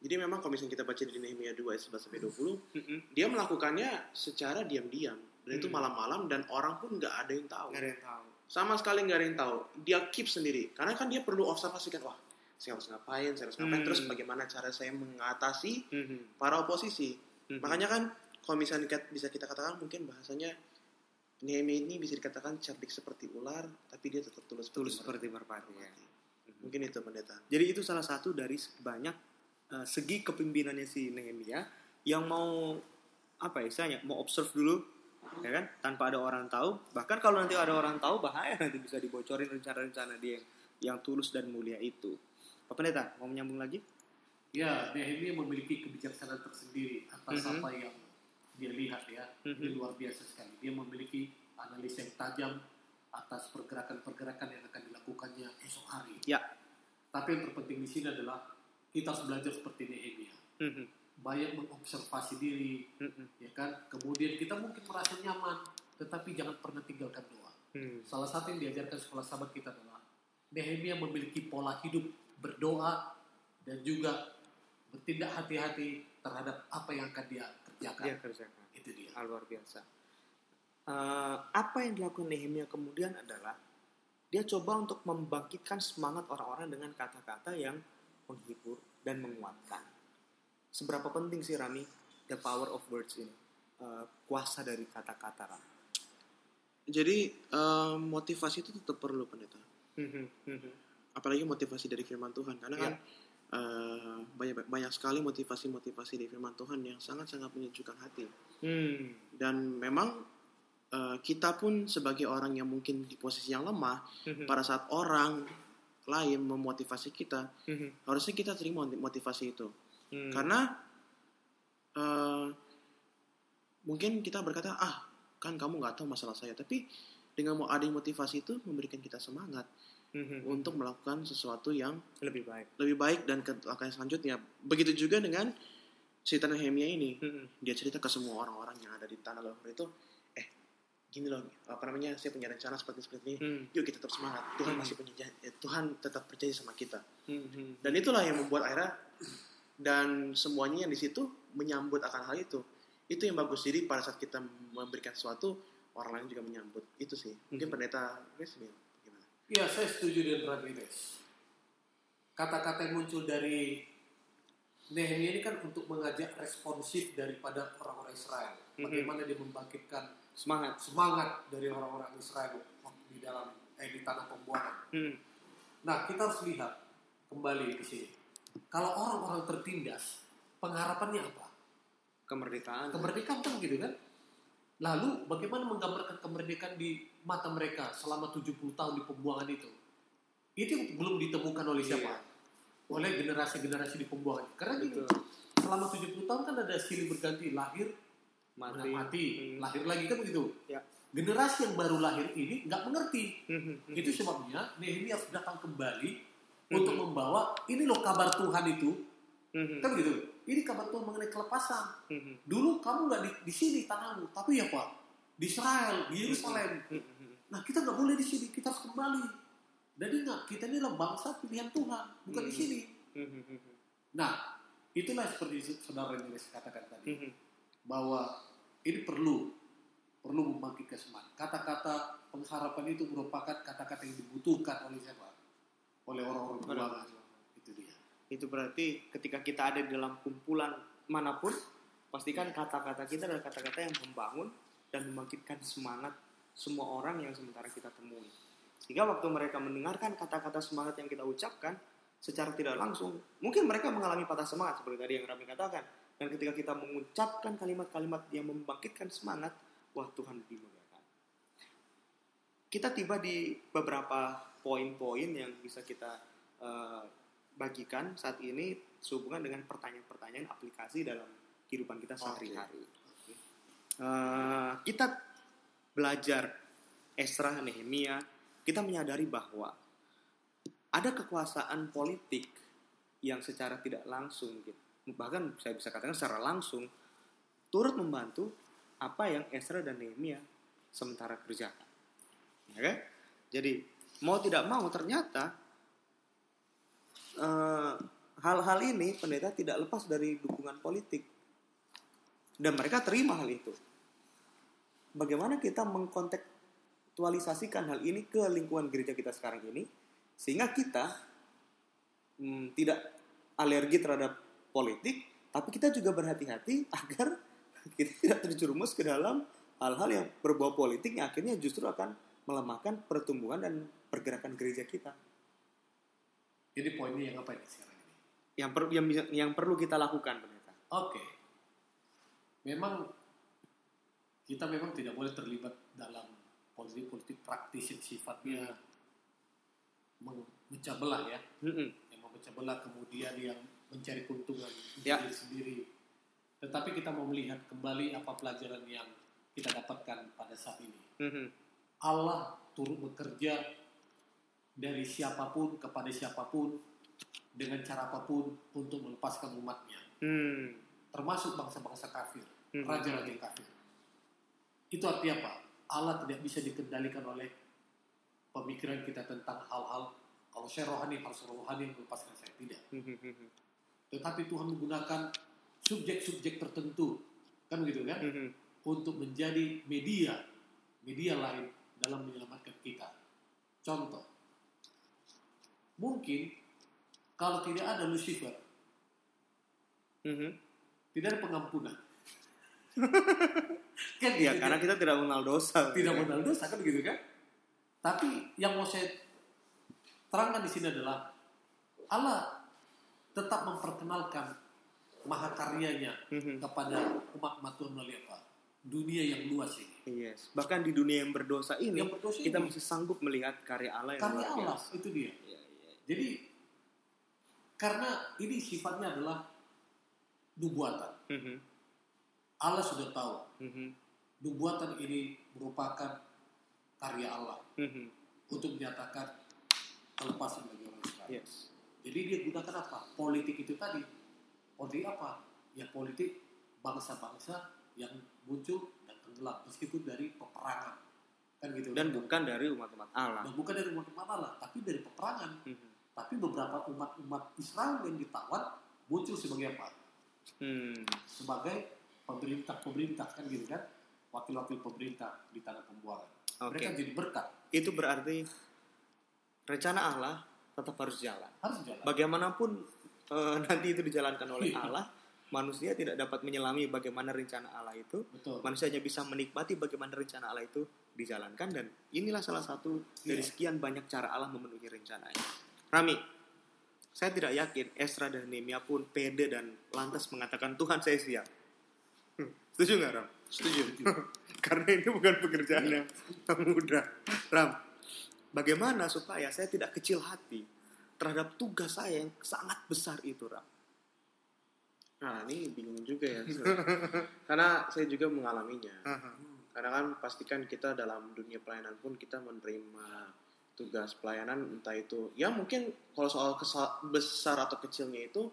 Speaker 2: Jadi memang kalau misalnya kita baca di Nehemia 2 ayat 11 sampai 20,
Speaker 1: Mhm.
Speaker 2: dia melakukannya secara diam-diam dan itu
Speaker 1: Hmm.
Speaker 2: malam-malam dan orang pun nggak ada yang tahu.
Speaker 1: Nggak ada yang tahu.
Speaker 2: Sama sekali nggak ada yang tahu. Dia keep sendiri karena kan dia perlu observasikan wah saya harus ngapain, saya harus ngapain,
Speaker 1: Hmm.
Speaker 2: terus bagaimana cara saya mengatasi
Speaker 1: Mhm.
Speaker 2: para oposisi.
Speaker 1: Mhm.
Speaker 2: Makanya kan kalau misalnya bisa kita katakan mungkin bahasanya Nehemia ini bisa dikatakan cerdik seperti ular, tapi dia tetap tulus
Speaker 1: tulus
Speaker 2: seperti
Speaker 1: seperti merpati ya.
Speaker 2: merpati. Mungkin itu pendeta.
Speaker 1: Jadi itu salah satu dari banyak uh, segi kepemimpinannya si Nehemia yang mau apa ya istilahnya mau observe dulu ya kan tanpa ada orang tahu bahkan kalau nanti ada orang tahu bahaya nanti bisa dibocorin rencana-rencana dia yang, yang tulus dan mulia itu Pak Pendeta mau menyambung lagi
Speaker 3: Ya, Nehemia memiliki kebijaksanaan tersendiri atas
Speaker 1: Mhm.
Speaker 3: apa yang dia lihat ya. Ini
Speaker 1: Mhm.
Speaker 3: luar biasa sekali. Dia memiliki analisa yang tajam atas pergerakan-pergerakan yang akan dilakukannya esok hari.
Speaker 1: Ya.
Speaker 3: Tapi yang terpenting di sini adalah kita harus belajar seperti Nehemia.
Speaker 1: Mhm,
Speaker 3: Banyak mengobservasi diri,
Speaker 1: mhm,
Speaker 3: ya kan. Kemudian kita mungkin merasa nyaman, tetapi jangan pernah tinggalkan doa.
Speaker 1: mhm.
Speaker 3: Salah satu yang diajarkan sekolah sahabat kita adalah Nehemia memiliki pola hidup berdoa dan juga bertindak hati-hati terhadap apa yang akan dia kerjakan.
Speaker 1: dia kerjakan
Speaker 3: Itu dia.
Speaker 1: Ah, luar biasa Eh, apa yang dilakukan Nehemia kemudian adalah dia coba untuk membangkitkan semangat orang-orang dengan kata-kata yang menghibur dan menguatkan. Seberapa penting sih Rami the power of words ini? Eh, kuasa dari kata-kata Rami.
Speaker 2: Jadi em, motivasi itu tetap perlu pendeta. Apalagi motivasi dari firman Tuhan karena
Speaker 1: Ya.
Speaker 2: kan eh, banyak banyak sekali motivasi-motivasi dari firman Tuhan yang sangat-sangat menyejukkan hati.
Speaker 1: Hmm,
Speaker 2: Dan memang eh, kita pun sebagai orang yang mungkin di posisi yang lemah
Speaker 1: mhm,
Speaker 2: pada saat orang lain memotivasi kita,
Speaker 1: mhm,
Speaker 2: harusnya kita terima motivasi itu.
Speaker 1: hmm.
Speaker 2: Karena eh, mungkin kita berkata, ah kan kamu nggak tahu masalah saya, tapi dengan mau ada motivasi itu memberikan kita semangat
Speaker 1: Mhm,
Speaker 2: untuk melakukan sesuatu yang
Speaker 1: lebih baik.
Speaker 2: lebih baik dan ke langkah selanjutnya. Begitu juga dengan cerita Nehemia ini,
Speaker 1: Mhm,
Speaker 2: dia cerita ke semua orang-orang yang ada di tanah leluhur itu, eh gini loh, apa namanya, saya punya rencana seperti seperti ini.
Speaker 1: mhm,
Speaker 2: Yuk kita tetap semangat. Tuhan
Speaker 1: Hmm.
Speaker 2: masih punya eh, Tuhan tetap percaya sama kita.
Speaker 1: mhm.
Speaker 2: Dan itulah yang membuat akhirnya dan semuanya yang di situ menyambut akan hal itu. Itu yang bagus. Jadi pada saat kita memberikan sesuatu, orang lain juga menyambut. Itu sih. Mungkin
Speaker 1: Mhm.
Speaker 2: pendeta Chris
Speaker 3: Iya, saya setuju dengan Ramirez. Kata-kata yang muncul dari Nehemia ini kan untuk mengajak responsif daripada orang-orang Israel.
Speaker 1: Mhm.
Speaker 3: Bagaimana dia membangkitkan
Speaker 1: Semangat.
Speaker 3: semangat dari orang-orang Israel waktu di dalam eh, di tanah pembuangan.
Speaker 1: Mhm,
Speaker 3: Nah, kita harus lihat kembali di sini. Kalau orang-orang tertindas, pengharapannya apa?
Speaker 1: Kemerdekaan.
Speaker 3: Kemerdekaan kan gitu kan? Lalu bagaimana menggambarkan kemerdekaan di mata mereka selama 70 tahun di pembuangan itu? Itu belum ditemukan oleh siapa?
Speaker 1: Iya.
Speaker 3: Oleh generasi-generasi di pembuangan. Karena
Speaker 1: Betul.
Speaker 3: selama 70 tahun kan ada silih berganti lahir,
Speaker 1: Mati.
Speaker 3: mati, mati
Speaker 1: Hmm.
Speaker 3: lahir lagi kan begitu.
Speaker 1: Ya.
Speaker 3: Generasi yang baru lahir ini nggak mengerti.
Speaker 1: Mhm, mhm.
Speaker 3: Itu sebabnya Nehemia harus datang kembali untuk membawa ini loh kabar Tuhan itu kan gitu. Ini kabar Tuhan mengenai kelepasan. Dulu kamu nggak di, di sini tanahmu, tapi ya Pak di Israel, di Yerusalem. Nah kita nggak boleh di sini, kita harus kembali. Dan ingat kita ini adalah bangsa pilihan Tuhan, bukan di sini. Nah itulah seperti saudara Nils katakan tadi bahwa ini perlu perlu membangkitkan semangat. Kata-kata pengharapan itu merupakan kata-kata yang dibutuhkan oleh siapa? Oleh orang-orang berdoa. Itu dia.
Speaker 1: Itu berarti ketika kita ada di dalam kumpulan mana pun, Pastikan kata-kata kita adalah kata-kata yang membangun dan membangkitkan semangat semua orang yang sementara kita temui. Sehingga waktu mereka mendengarkan kata-kata semangat yang kita ucapkan secara tidak langsung, mungkin mereka mengalami patah semangat seperti tadi yang Rami katakan. Dan ketika kita mengucapkan kalimat-kalimat yang membangkitkan semangat, wah Tuhan dimuliakan. Kita tiba di beberapa poin-poin yang bisa kita uh, bagikan saat ini sehubungan dengan pertanyaan-pertanyaan aplikasi dalam kehidupan kita sehari-hari. Okay. Uh, eh, kita belajar Esra, Nehemia, kita menyadari bahwa ada kekuasaan politik yang secara tidak langsung, bahkan saya bisa katakan secara langsung, turut membantu apa yang Esra dan Nehemia sementara kerjakan. Ya kan? Jadi mau tidak mau ternyata Eh, hal-hal uh, ini pendeta tidak lepas dari dukungan politik dan mereka terima hal itu. Bagaimana kita mengkontekstualisasikan hal ini ke lingkungan gereja kita sekarang ini sehingga kita hmm, tidak alergi terhadap politik, tapi kita juga berhati-hati agar kita tidak terjerumus ke dalam hal-hal yang berbau politik yang akhirnya justru akan melemahkan pertumbuhan dan pergerakan gereja kita.
Speaker 3: Jadi poinnya yang apa ini sekarang ini?
Speaker 1: Yang perlu yang, yang perlu kita lakukan, pendeta.
Speaker 3: Oke. Okay. Memang kita memang tidak boleh terlibat dalam politik-politik praktis yang sifatnya hmm. memecah belah ya. Yang memecah belah kemudian yang mencari keuntungan diri sendiri. Tetapi kita mau melihat kembali apa pelajaran yang kita dapatkan pada saat ini. Allah turut bekerja dari siapa pun kepada siapa pun dengan cara apa pun untuk melepaskan umatnya. Hmm. Termasuk bangsa-bangsa kafir, hmm. raja-raja kafir. Itu artinya apa? Allah tidak bisa dikendalikan oleh pemikiran kita tentang hal-hal kalau saya rohani harus rohani yang melepaskan saya tidak. Tetapi Tuhan menggunakan subjek-subjek tertentu kan gitu kan untuk menjadi media media lain dalam menyelamatkan kita. Contoh, mungkin kalau tidak ada Lucifer, mm-hmm. tidak ada pengampunan.
Speaker 1: kan ya, karena kita tidak mengenal dosa.
Speaker 3: Tidak ya. mengenal dosa kan gitu kan? Tapi yang mau saya terangkan di sini adalah Allah tetap memperkenalkan mahakaryanya mm-hmm. kepada umat-umat Tuhan melalui apa? Dunia yang luas ini.
Speaker 1: Yes. Bahkan di dunia yang berdosa ini, yang berdosa kita ini, masih sanggup melihat karya Allah yang
Speaker 3: karya Allah itu dia. Jadi karena ini sifatnya adalah nubuatan. Mm-hmm. Allah sudah tahu. Mm-hmm. Nubuatan ini merupakan karya Allah mm-hmm. untuk menyatakan kelepasan bagi orang Israel. Yes. Jadi dia gunakan apa? Politik itu tadi. Politik apa? Ya politik bangsa-bangsa yang muncul dan tenggelam meskipun dari peperangan
Speaker 1: kan gitu dan bukan dari umat-umat Allah
Speaker 3: dan bukan dari umat-umat Allah tapi dari peperangan mm-hmm. Tapi beberapa umat-umat Israel yang ditawan muncul sebagai apa? Hmm. Sebagai pemerintah-pemerintah kan gitu kan? Wakil-wakil pemerintah di tanah pembuangan. Okay. Mereka jadi berkat.
Speaker 1: Itu berarti rencana Allah tetap harus jalan.
Speaker 3: Harus jalan.
Speaker 1: Bagaimanapun e, nanti itu dijalankan oleh iya. Allah, manusia tidak dapat menyelami bagaimana rencana Allah itu. Betul. Manusia hanya bisa menikmati bagaimana rencana Allah itu dijalankan dan inilah salah satu dari iya. sekian banyak cara Allah memenuhi rencananya. Rami, saya tidak yakin Esra dan Nehemia pun pede dan lantas mengatakan Tuhan saya siap. Setuju nggak Ram?
Speaker 3: Setuju.
Speaker 1: Karena ini bukan pekerjaan yang mudah. Ram, bagaimana supaya saya tidak kecil hati terhadap tugas saya yang sangat besar itu Ram?
Speaker 2: Nah ini bingung juga ya. Karena saya juga mengalaminya. Karena kan pastikan kita dalam dunia pelayanan pun kita menerima tugas pelayanan entah itu ya mungkin kalau soal besar atau kecilnya itu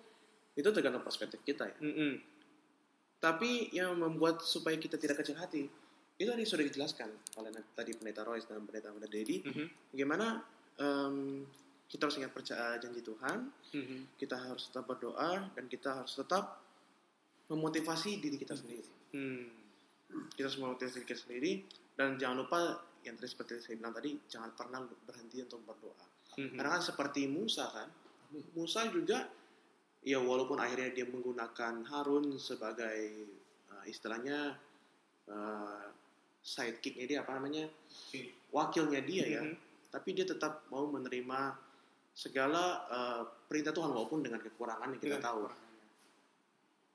Speaker 2: itu tergantung perspektif kita ya. Mm -hmm. Tapi yang membuat supaya kita tidak kecil hati itu tadi sudah dijelaskan oleh tadi pendeta Royce dan pendeta pendeta Dedi. Mm -hmm. Bagaimana um, kita harus ingat percaya janji Tuhan, mm -hmm. kita harus tetap berdoa dan kita harus tetap memotivasi diri kita sendiri. Mm. Kita harus memotivasi diri kita sendiri dan jangan lupa yang tadi seperti saya bilang tadi jangan pernah berhenti untuk berdoa mm-hmm. karena kan seperti Musa kan Musa juga ya walaupun akhirnya dia menggunakan Harun sebagai uh, istilahnya uh, sidekicknya dia apa namanya wakilnya dia ya. Mm -hmm. tapi dia tetap mau menerima segala uh, perintah Tuhan walaupun dengan kekurangan yang kita tahu.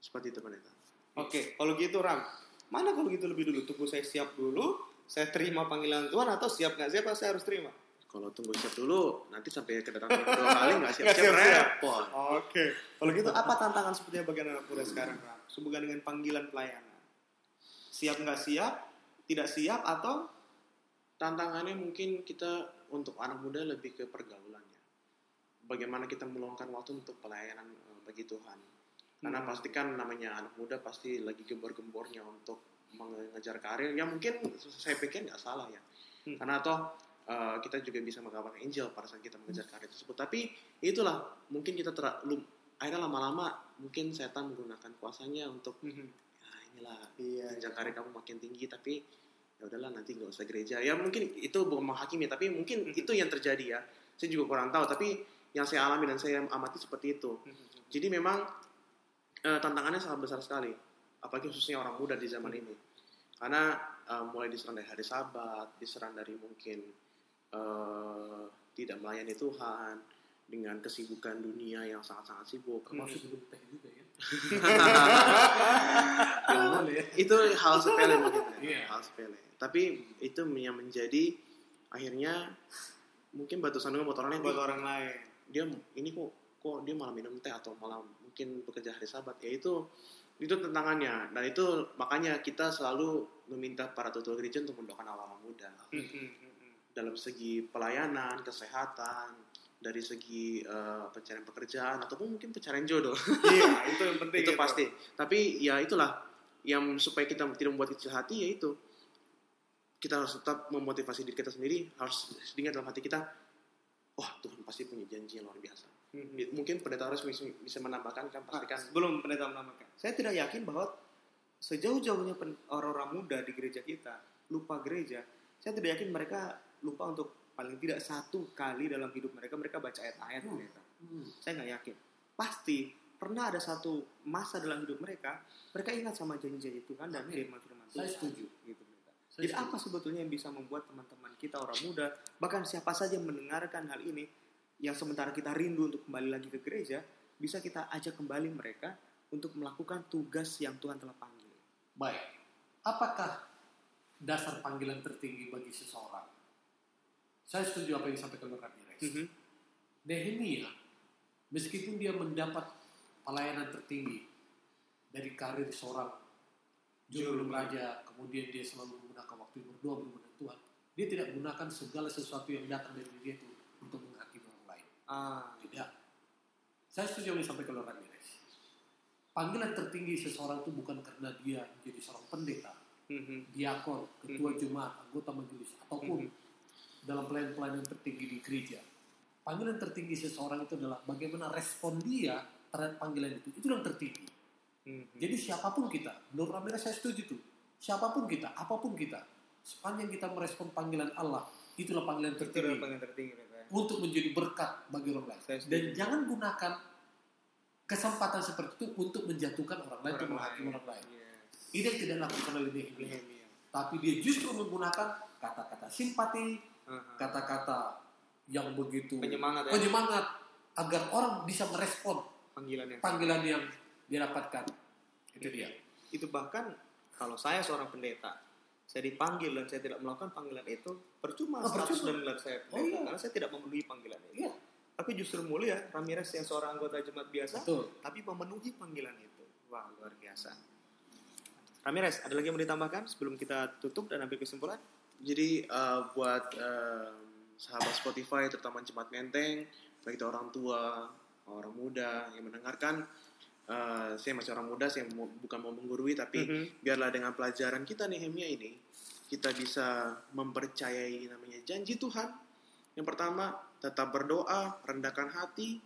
Speaker 2: seperti itu pendeta
Speaker 1: oke okay, kalau gitu Ram mana kalau gitu lebih dulu? Tunggu saya siap dulu saya terima panggilan Tuhan atau siap nggak? Siap saya harus terima
Speaker 2: kalau tunggu siap dulu, nanti sampai kedatangan kedua kali nggak siap-siap repot.
Speaker 1: Oke. Okay. Kalau gitu apa tantangan seperti bagian anak muda sekarang, Ram? Sehubungan dengan panggilan pelayanan. Siap nggak siap? Tidak siap atau?
Speaker 2: Tantangannya mungkin kita untuk anak muda lebih ke pergaulannya. Bagaimana kita meluangkan waktu untuk pelayanan eh, bagi Tuhan. Karena hmm. pastikan namanya anak muda pasti lagi gembor-gembornya untuk mengejar karir. Ya mungkin saya pikir nggak salah ya. Hmm. Karena toh uh, kita juga bisa mengabarkan Angel pada saat kita mengejar karir tersebut. Tapi itulah mungkin kita terlalu akhirnya lama-lama mungkin setan menggunakan kuasanya untuk mm-hmm. ya inilah iya, jenjang iya. karir kamu makin tinggi tapi ya udahlah nanti nggak usah gereja ya mungkin itu bukan menghakimi tapi mungkin mm-hmm. itu yang terjadi ya saya juga kurang tahu tapi yang saya alami dan saya amati seperti itu mm-hmm. jadi memang uh, tantangannya sangat besar sekali apalagi khususnya orang muda di zaman ini karena uh, mulai diserang dari hari Sabat diserang dari mungkin uh, tidak melayani Tuhan dengan kesibukan dunia yang sangat-sangat sibuk.
Speaker 3: Termasuk minum teh juga ya?
Speaker 2: Itu hal sepele mungkin ya. yeah. hal sepele. Tapi itu yang menjadi akhirnya mungkin batu sandungan buat orang lain.
Speaker 1: Buat orang lain.
Speaker 2: Dia ini kok kok dia malah minum teh atau malah mungkin bekerja hari sabat? Ya itu itu tantangannya. Dan itu makanya kita selalu meminta para tutor gereja untuk mendoakan orang muda. Hmm, hmm, hmm, dalam segi pelayanan kesehatan dari segi uh, pencarian pekerjaan ataupun mungkin pencarian jodoh.
Speaker 1: Iya, itu yang penting.
Speaker 2: itu, itu pasti. Tapi ya itulah yang supaya kita tidak membuat kecil hati yaitu kita harus tetap memotivasi diri kita sendiri, harus diingat dalam hati kita, wah oh, Tuhan pasti punya janji yang luar biasa. Hmm. Mungkin pendeta harus bisa menambahkan kan pastikan.
Speaker 1: Nah, sebelum pendeta menambahkan, saya tidak yakin bahwa sejauh-jauhnya orang-orang muda di gereja kita lupa gereja, saya tidak yakin mereka lupa untuk paling tidak satu kali dalam hidup mereka mereka baca ayat-ayat hmm. mereka. Hmm. Saya nggak yakin. Pasti pernah ada satu masa dalam hidup mereka mereka ingat sama janji-janji Tuhan dan firman-firman
Speaker 3: Tuhan. Saya setuju.
Speaker 1: Gitu. Jadi setuju. apa sebetulnya yang bisa membuat teman-teman kita orang muda bahkan siapa saja mendengarkan hal ini yang sementara kita rindu untuk kembali lagi ke gereja bisa kita ajak kembali mereka untuk melakukan tugas yang Tuhan telah panggil.
Speaker 3: Baik. Apakah dasar panggilan tertinggi bagi seseorang? Saya setuju apa yang disampaikan oleh Ramirez. Mm -hmm. Nehemia, meskipun dia mendapat pelayanan tertinggi dari karir seorang juru raja, kemudian dia selalu menggunakan waktu berdoa berdoa Tuhan, dia tidak menggunakan segala sesuatu yang datang dari dia itu untuk menghakimi orang lain. Ah. Tidak. Saya setuju apa yang disampaikan oleh Ramirez. Panggilan tertinggi seseorang itu bukan karena dia menjadi seorang pendeta, mm -hmm. diakon, ketua mm -hmm. jemaat, anggota majelis, ataupun mm -hmm dalam pelayanan-pelayanan tertinggi di gereja. Panggilan tertinggi seseorang itu adalah bagaimana respon dia terhadap panggilan itu. Itu yang tertinggi. Hmm. Jadi siapa pun kita, menurut Amira saya setuju tuh. Siapa pun kita, apa pun kita, sepanjang kita merespon panggilan Allah, itulah panggilan tertinggi. Itulah
Speaker 1: panggilan tertinggi ya.
Speaker 3: Untuk menjadi berkat bagi orang lain. Dan jangan gunakan kesempatan seperti itu untuk menjatuhkan orang lain, untuk menghakimi orang lain. Yes. Ini yang tidak dilakukan oleh Nehemia. Tapi dia justru menggunakan kata-kata simpati, kata-kata yang begitu
Speaker 1: penyemangat, ya?
Speaker 3: penyemangat agar orang bisa merespon
Speaker 1: panggilan yang
Speaker 3: panggilan yang dia dapatkan. Itu dia.
Speaker 1: Itu bahkan kalau saya seorang pendeta, saya dipanggil dan saya tidak melakukan panggilan itu percuma oh, status dan gelar saya pendeta, oh, iya. karena saya tidak memenuhi panggilan itu. Iya. Tapi justru mulia Ramirez yang seorang anggota jemaat biasa, Betul. tapi memenuhi panggilan itu. Wah luar biasa. Ramirez, ada lagi yang mau ditambahkan sebelum kita tutup dan ambil kesimpulan?
Speaker 2: Jadi uh, buat uh, sahabat Spotify terutama Jemaat Menteng, baik itu orang tua, orang muda yang mendengarkan, uh, saya masih orang muda, saya mau, bukan mau menggurui, tapi mm -hmm. biarlah dengan pelajaran kita Nehemia ini, kita bisa mempercayai namanya janji Tuhan. Yang pertama, tetap berdoa, rendahkan hati,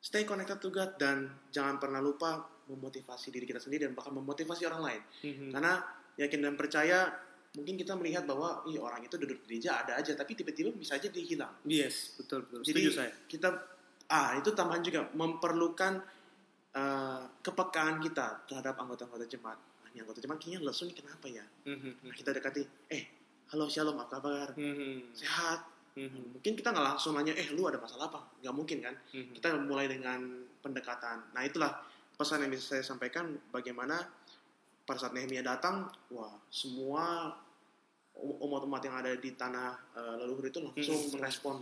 Speaker 2: stay connected to God, dan jangan pernah lupa memotivasi diri kita sendiri dan bahkan memotivasi orang lain. Mm -hmm. Karena yakin dan percaya mungkin kita melihat bahwa ih orang itu duduk di gereja ada aja. Tapi tiba-tiba bisa aja dia hilang.
Speaker 1: Yes, betul betul.
Speaker 2: Jadi Setuju saya. kita ah itu tambahan juga memerlukan uh, kepekaan kita terhadap anggota-anggota jemaat. Nah, ini anggota jemaat kayaknya lesu nih kenapa ya? Nah, kita dekati eh halo shalom apa kabar? Sehat. Mungkin kita nggak langsung nanya eh lu ada masalah apa? Nggak mungkin kan? Kita mulai dengan pendekatan. Nah itulah pesan yang bisa saya sampaikan bagaimana pada saat Nehemia datang wah semua umat-umat yang ada di tanah uh, leluhur itu langsung hmm. merespon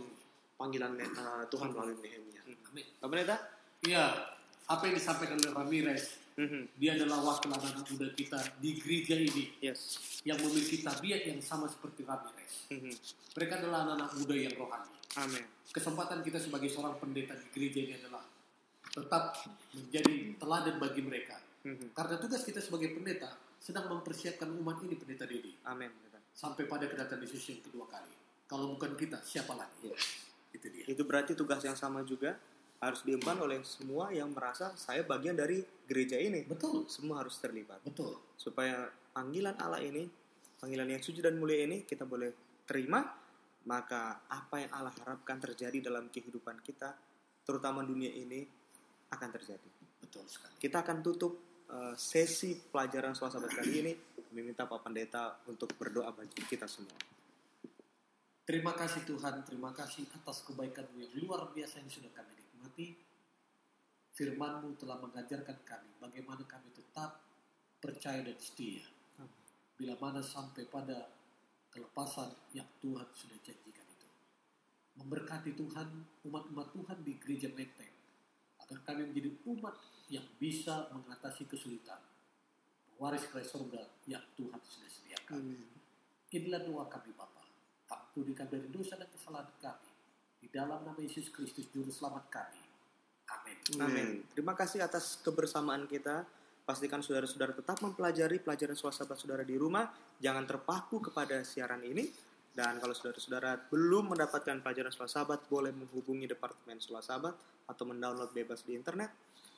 Speaker 2: panggilan uh, Tuhan melalui Nehemia.
Speaker 1: Amin. Apa Pendeta?
Speaker 3: Iya, apa yang disampaikan oleh Ramirez, mm-hmm. dia adalah wakil anak muda kita di gereja ini,
Speaker 1: yes.
Speaker 3: yang memiliki tabiat yang sama seperti Ramirez. Mm-hmm. Mereka adalah anak-anak muda yang rohani.
Speaker 1: Amin.
Speaker 3: Kesempatan kita sebagai seorang pendeta di gereja ini adalah tetap menjadi teladan bagi mereka. Mm-hmm. Karena tugas kita sebagai pendeta sedang mempersiapkan umat ini pendeta diri.
Speaker 1: Amin.
Speaker 3: Sampai pada kedatangan Yesus yang kedua kali. Kalau bukan kita, siapa lagi?
Speaker 1: Yes. Itu dia. Itu berarti tugas yang sama juga harus diemban oleh semua yang merasa saya bagian dari gereja ini.
Speaker 3: Betul.
Speaker 1: Semua harus terlibat.
Speaker 3: Betul.
Speaker 1: Supaya panggilan Allah ini, panggilan yang suci dan mulia ini kita boleh terima, maka apa yang Allah harapkan terjadi dalam kehidupan kita, terutama dunia ini, akan terjadi.
Speaker 3: Betul sekali.
Speaker 1: Kita akan tutup uh, sesi pelajaran swasta kali ini, meminta Pak Pendeta untuk berdoa bagi kita semua.
Speaker 3: Terima kasih Tuhan, terima kasih atas kebaikan-Mu yang luar biasa yang sudah kami nikmati. Firman-Mu telah mengajarkan kami bagaimana kami tetap percaya dan setia. Bila mana sampai pada kelepasan yang Tuhan sudah janjikan itu. Memberkati Tuhan, umat-umat Tuhan di gereja Menteng. Agar kami menjadi umat yang bisa mengatasi kesulitan. Waris kerajaan surga yang Tuhan sudah sediakan. Inilah doa kami Bapak Ampunikan dari dosa dan kesalahan kami. Di dalam nama Yesus Kristus Juru Selamat kami. Amin.
Speaker 1: Amin. Terima kasih atas kebersamaan kita. Pastikan saudara-saudara tetap mempelajari pelajaran swasabah saudara di rumah. Jangan terpaku kepada siaran ini. Dan kalau saudara-saudara belum mendapatkan pelajaran swasabah, boleh menghubungi Departemen Swasabah atau mendownload bebas di internet.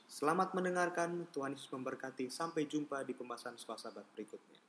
Speaker 1: Selamat mendengarkan, Tuhan Yesus memberkati. Sampai jumpa di pembahasan swasabah berikutnya.